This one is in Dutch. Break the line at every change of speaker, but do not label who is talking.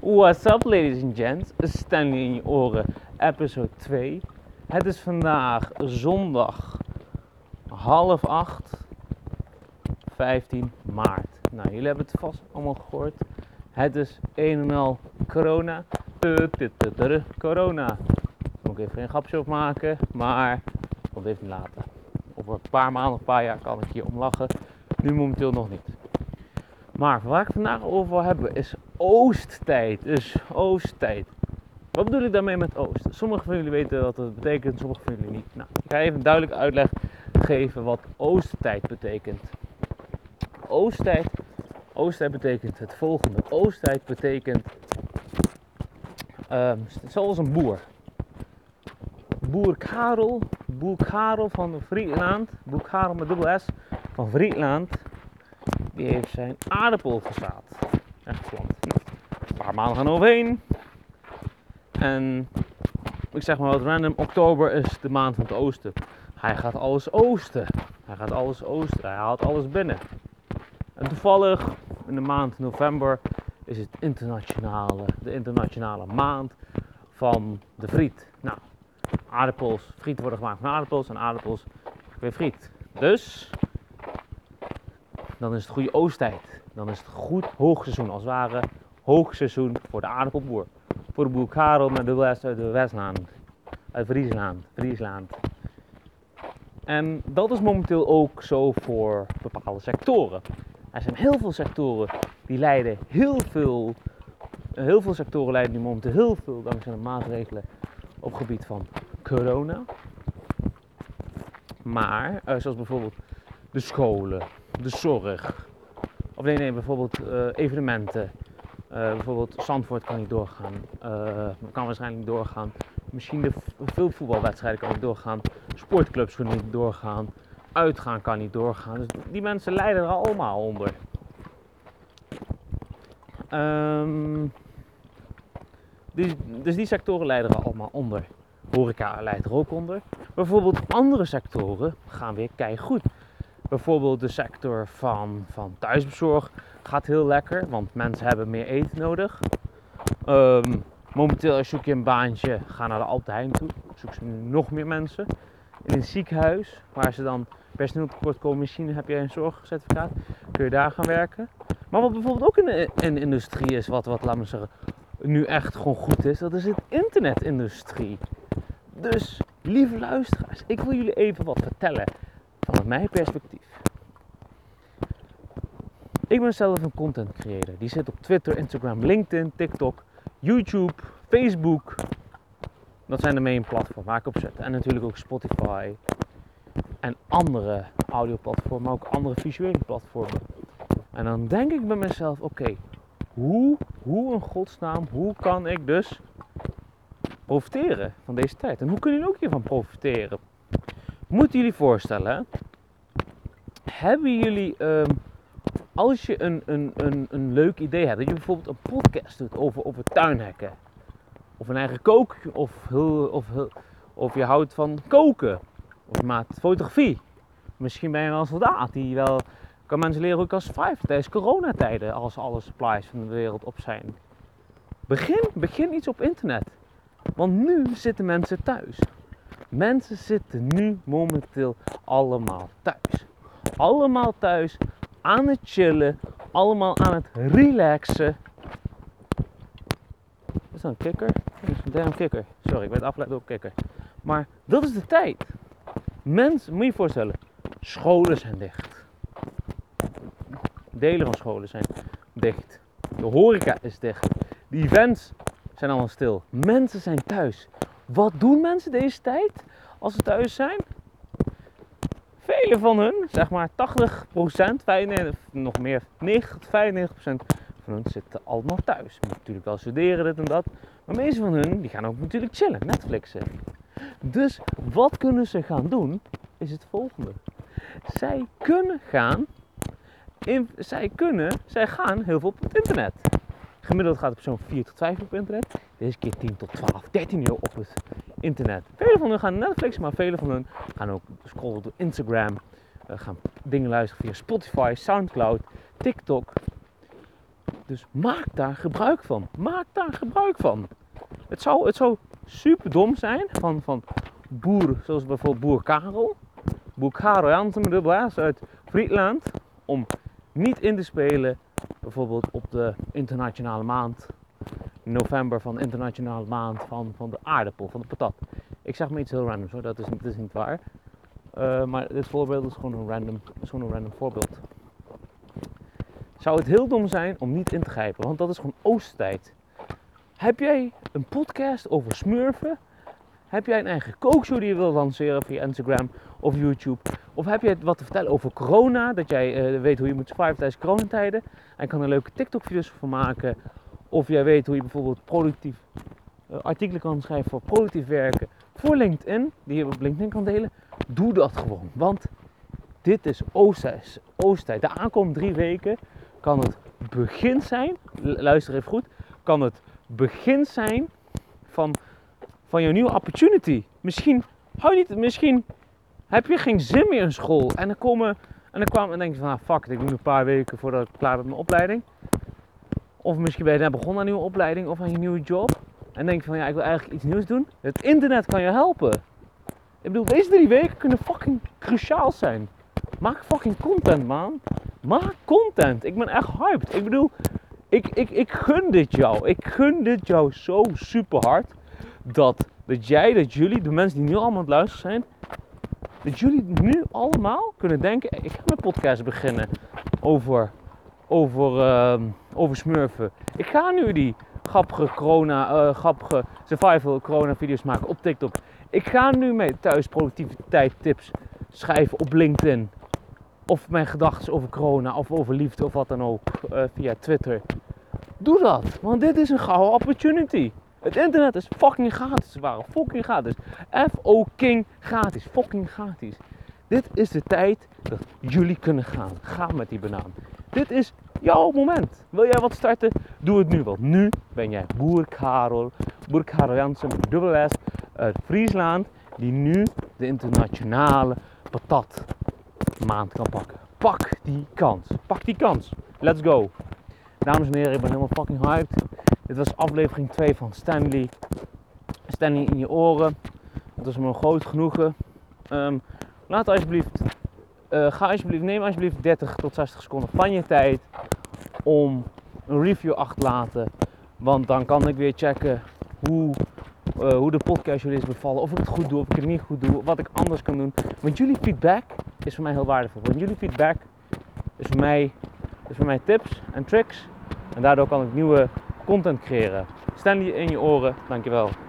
What's up, ladies and gents? Stanley in je oren, episode 2. Het is vandaag zondag half acht, 15 maart. Nou, jullie hebben het vast allemaal gehoord. Het is een en al corona. Corona. Daar moet ik even geen grapje op maken, maar dat even niet later. Over een paar maanden, een paar jaar kan ik hier om lachen. Nu momenteel nog niet. Maar waar ik vandaag over wil hebben is oosttijd. Dus oosttijd. Wat bedoel ik daarmee met oost? Sommigen van jullie weten wat het betekent, sommigen van jullie niet. Nou, ik ga even een duidelijke uitleg geven wat oosttijd betekent. Oosttijd, oosttijd betekent het volgende. Oosttijd betekent um, zoals een boer. Boer Karel, boer Karel van Friesland, boer Karel met dubbel S van Friesland, die heeft zijn aardappel gezaad en geplant. Paar maanden gaan overheen. En ik zeg maar wat random, oktober is de maand van het oosten. Hij gaat alles oosten. Hij gaat alles oosten. Hij haalt alles binnen. En toevallig in de maand november is het internationale, de internationale maand van de friet. Nou, aardappels, friet worden gemaakt van aardappels en aardappels weer friet. Dus dan is het goede oosttijd. Dan is het goed hoogseizoen, als het ware hoogseizoen voor de aardappelboer. Voor de boer Karel met de West uit de Westland, uit Friesland, Friesland. En dat is momenteel ook zo voor bepaalde sectoren. Er zijn heel veel sectoren die leiden heel veel, heel veel sectoren leiden nu momenteel heel veel dankzij de maatregelen op het gebied van corona. Maar, eh, zoals bijvoorbeeld de scholen, de zorg. Of nee, nee, bijvoorbeeld uh, evenementen. Uh, bijvoorbeeld Zandvoort kan niet doorgaan. Uh, kan waarschijnlijk niet doorgaan. Misschien de veel voetbalwedstrijden kan niet doorgaan. Sportclubs kunnen niet doorgaan. Uitgaan kan niet doorgaan. Dus die mensen lijden er allemaal onder. Dus, dus die sectoren lijden er allemaal onder. Horeca leidt er ook onder. Bijvoorbeeld andere sectoren gaan weer keihard goed. Bijvoorbeeld de sector van, van thuisbezorg gaat heel lekker, want mensen hebben meer eten nodig. Um, momenteel zoek je een baantje, ga naar de Albert toe. Zoek ze nu nog meer mensen. In een ziekenhuis, waar ze dan personeel tekort komen, misschien heb je een zorgcertificaat, kun je daar gaan werken. Maar wat bijvoorbeeld ook in de industrie is, wat, wat laten we zeggen, nu echt gewoon goed is, dat is het internetindustrie. Dus, lieve luisteraars, ik wil jullie even wat vertellen vanuit mijn perspectief. Ik ben zelf een content creator. Die zit op Twitter, Instagram, LinkedIn, TikTok, YouTube, Facebook. Dat zijn de main platforms waar ik op zet. En natuurlijk ook Spotify. En andere audioplatformen, maar ook andere visuele platformen. En dan denk ik bij mezelf, oké, hoe, hoe in godsnaam, hoe kan ik dus profiteren van deze tijd? En hoe kunnen jullie ook hiervan profiteren? Moeten jullie voorstellen, hebben jullie, um, als je een, een, een, een leuk idee hebt, dat je bijvoorbeeld een podcast doet over, over tuinhekken, of een eigen kook, of, of, of je houdt van koken, of je maakt fotografie. Misschien ben je wel een soldaat die wel kan mensen leren hoe ik als survive tijdens coronatijden, als alle supplies van de wereld op zijn. Begin, begin iets op internet. Want nu zitten mensen thuis. Mensen zitten nu momenteel allemaal thuis. Allemaal thuis aan het chillen, allemaal aan het relaxen. Is dat een kikker? Dat is een kikker. Sorry, ik werd afgeleid door kikker. Maar dat is de tijd. Mensen, moet je je voorstellen, scholen zijn dicht. Delen van scholen zijn dicht. De horeca is dicht. De events zijn allemaal stil. Mensen zijn thuis. Wat doen mensen deze tijd als ze thuis zijn? Velen van hun, zeg maar 80%, 95, nog meer, 90 95% van hun zitten allemaal thuis. Moet natuurlijk wel studeren, dit en dat. Maar de meeste van hun, die gaan ook natuurlijk chillen, Netflixen. Dus wat kunnen ze gaan doen, is het volgende. Zij kunnen gaan, zij kunnen, zij gaan heel veel op het internet. Gemiddeld gaat het zo'n 4 tot 5 op internet. Deze keer 10 tot 12, 13 uur op het internet. Vele van hen gaan Netflix, maar vele van hen gaan ook scrollen door Instagram. Uh, gaan dingen luisteren via Spotify, Soundcloud, TikTok. Dus maak daar gebruik van. Maak daar gebruik van. Het zou, het zou super dom zijn van, van boeren, zoals bijvoorbeeld boer Karel. Boer Karel Jansen met dubbel S uit Friesland. Om niet in te spelen, bijvoorbeeld op de internationale maand. November van de internationale maand van, van de aardappel, van de patat. Ik zeg maar iets heel randoms hoor, dat is, dat is niet waar. Uh, maar dit voorbeeld is gewoon een random, is gewoon een random voorbeeld. Zou het heel dom zijn om niet in te grijpen, want dat is gewoon oosttijd. Heb jij een podcast over smurfen? Heb jij een eigen kookshow die je wil lanceren via Instagram of YouTube? Of heb jij wat te vertellen over corona? Dat jij uh, weet hoe je moet surviven tijdens coronatijden. En kan er leuke TikTok-video's van maken. Of jij weet hoe je bijvoorbeeld productief uh, artikelen kan schrijven voor productief werken voor LinkedIn. Die je op LinkedIn kan delen. Doe dat gewoon. Want dit is oosttijd. oosttijd. De aankomende drie weken kan het begin zijn. Luister even goed. Kan het begin zijn van, van je nieuwe opportunity. Misschien, hou niet, misschien heb je geen zin meer in school. En dan komen en dan kwam en denk je van, ah, fuck ik doe een paar weken voordat ik klaar ben met mijn opleiding. Of misschien ben je net begonnen aan een nieuwe opleiding of aan je nieuwe job. En denk je van, ja, ik wil eigenlijk iets nieuws doen. Het internet kan je helpen. Ik bedoel, deze drie weken kunnen fucking cruciaal zijn. Maak fucking content, man. Maak content. Ik ben echt hyped. Ik bedoel, ik, ik, ik gun dit jou. Ik gun dit jou zo super hard. Dat, dat jij, dat jullie, de mensen die nu allemaal aan het luisteren zijn, dat jullie nu allemaal kunnen denken: ik ga mijn podcast beginnen over, over, uh, over smurfen. Ik ga nu die grappige corona, uh, grappige survival corona video's maken op TikTok. Ik ga nu mee thuis productiviteit tips schrijven op LinkedIn. Of mijn gedachten over corona of over liefde of wat dan ook uh, via Twitter. Doe dat, want dit is een gouden opportunity. Het internet is fucking gratis, waar fucking gratis. F-O-king gratis, fucking gratis. Dit is de tijd dat jullie kunnen gaan. Ga met die banaan. Dit is jouw moment. Wil jij wat starten? Doe het nu. Want nu ben jij boer Karel, boer Karel Jansen dubbel S uit Friesland. Die nu de internationale patat maand kan pakken. Pak die kans. Pak die kans. Let's go. Dames en heren, ik ben helemaal fucking hyped. Dit was aflevering 2 van Stanley. Stanley in je oren. Dat was me een groot genoegen. Um, laat alsjeblieft, uh, ga alsjeblieft, neem alsjeblieft 30 tot 60 seconden van je tijd om een review achter te laten. Want dan kan ik weer checken hoe, uh, hoe de podcast jullie is bevallen. Of ik het goed doe, of ik het niet goed doe, wat ik anders kan doen. Want jullie feedback is voor mij heel waardevol. Want jullie feedback is voor mij, is voor mij tips en tricks. En daardoor kan ik nieuwe content creëren. Je in je oren. Dankjewel.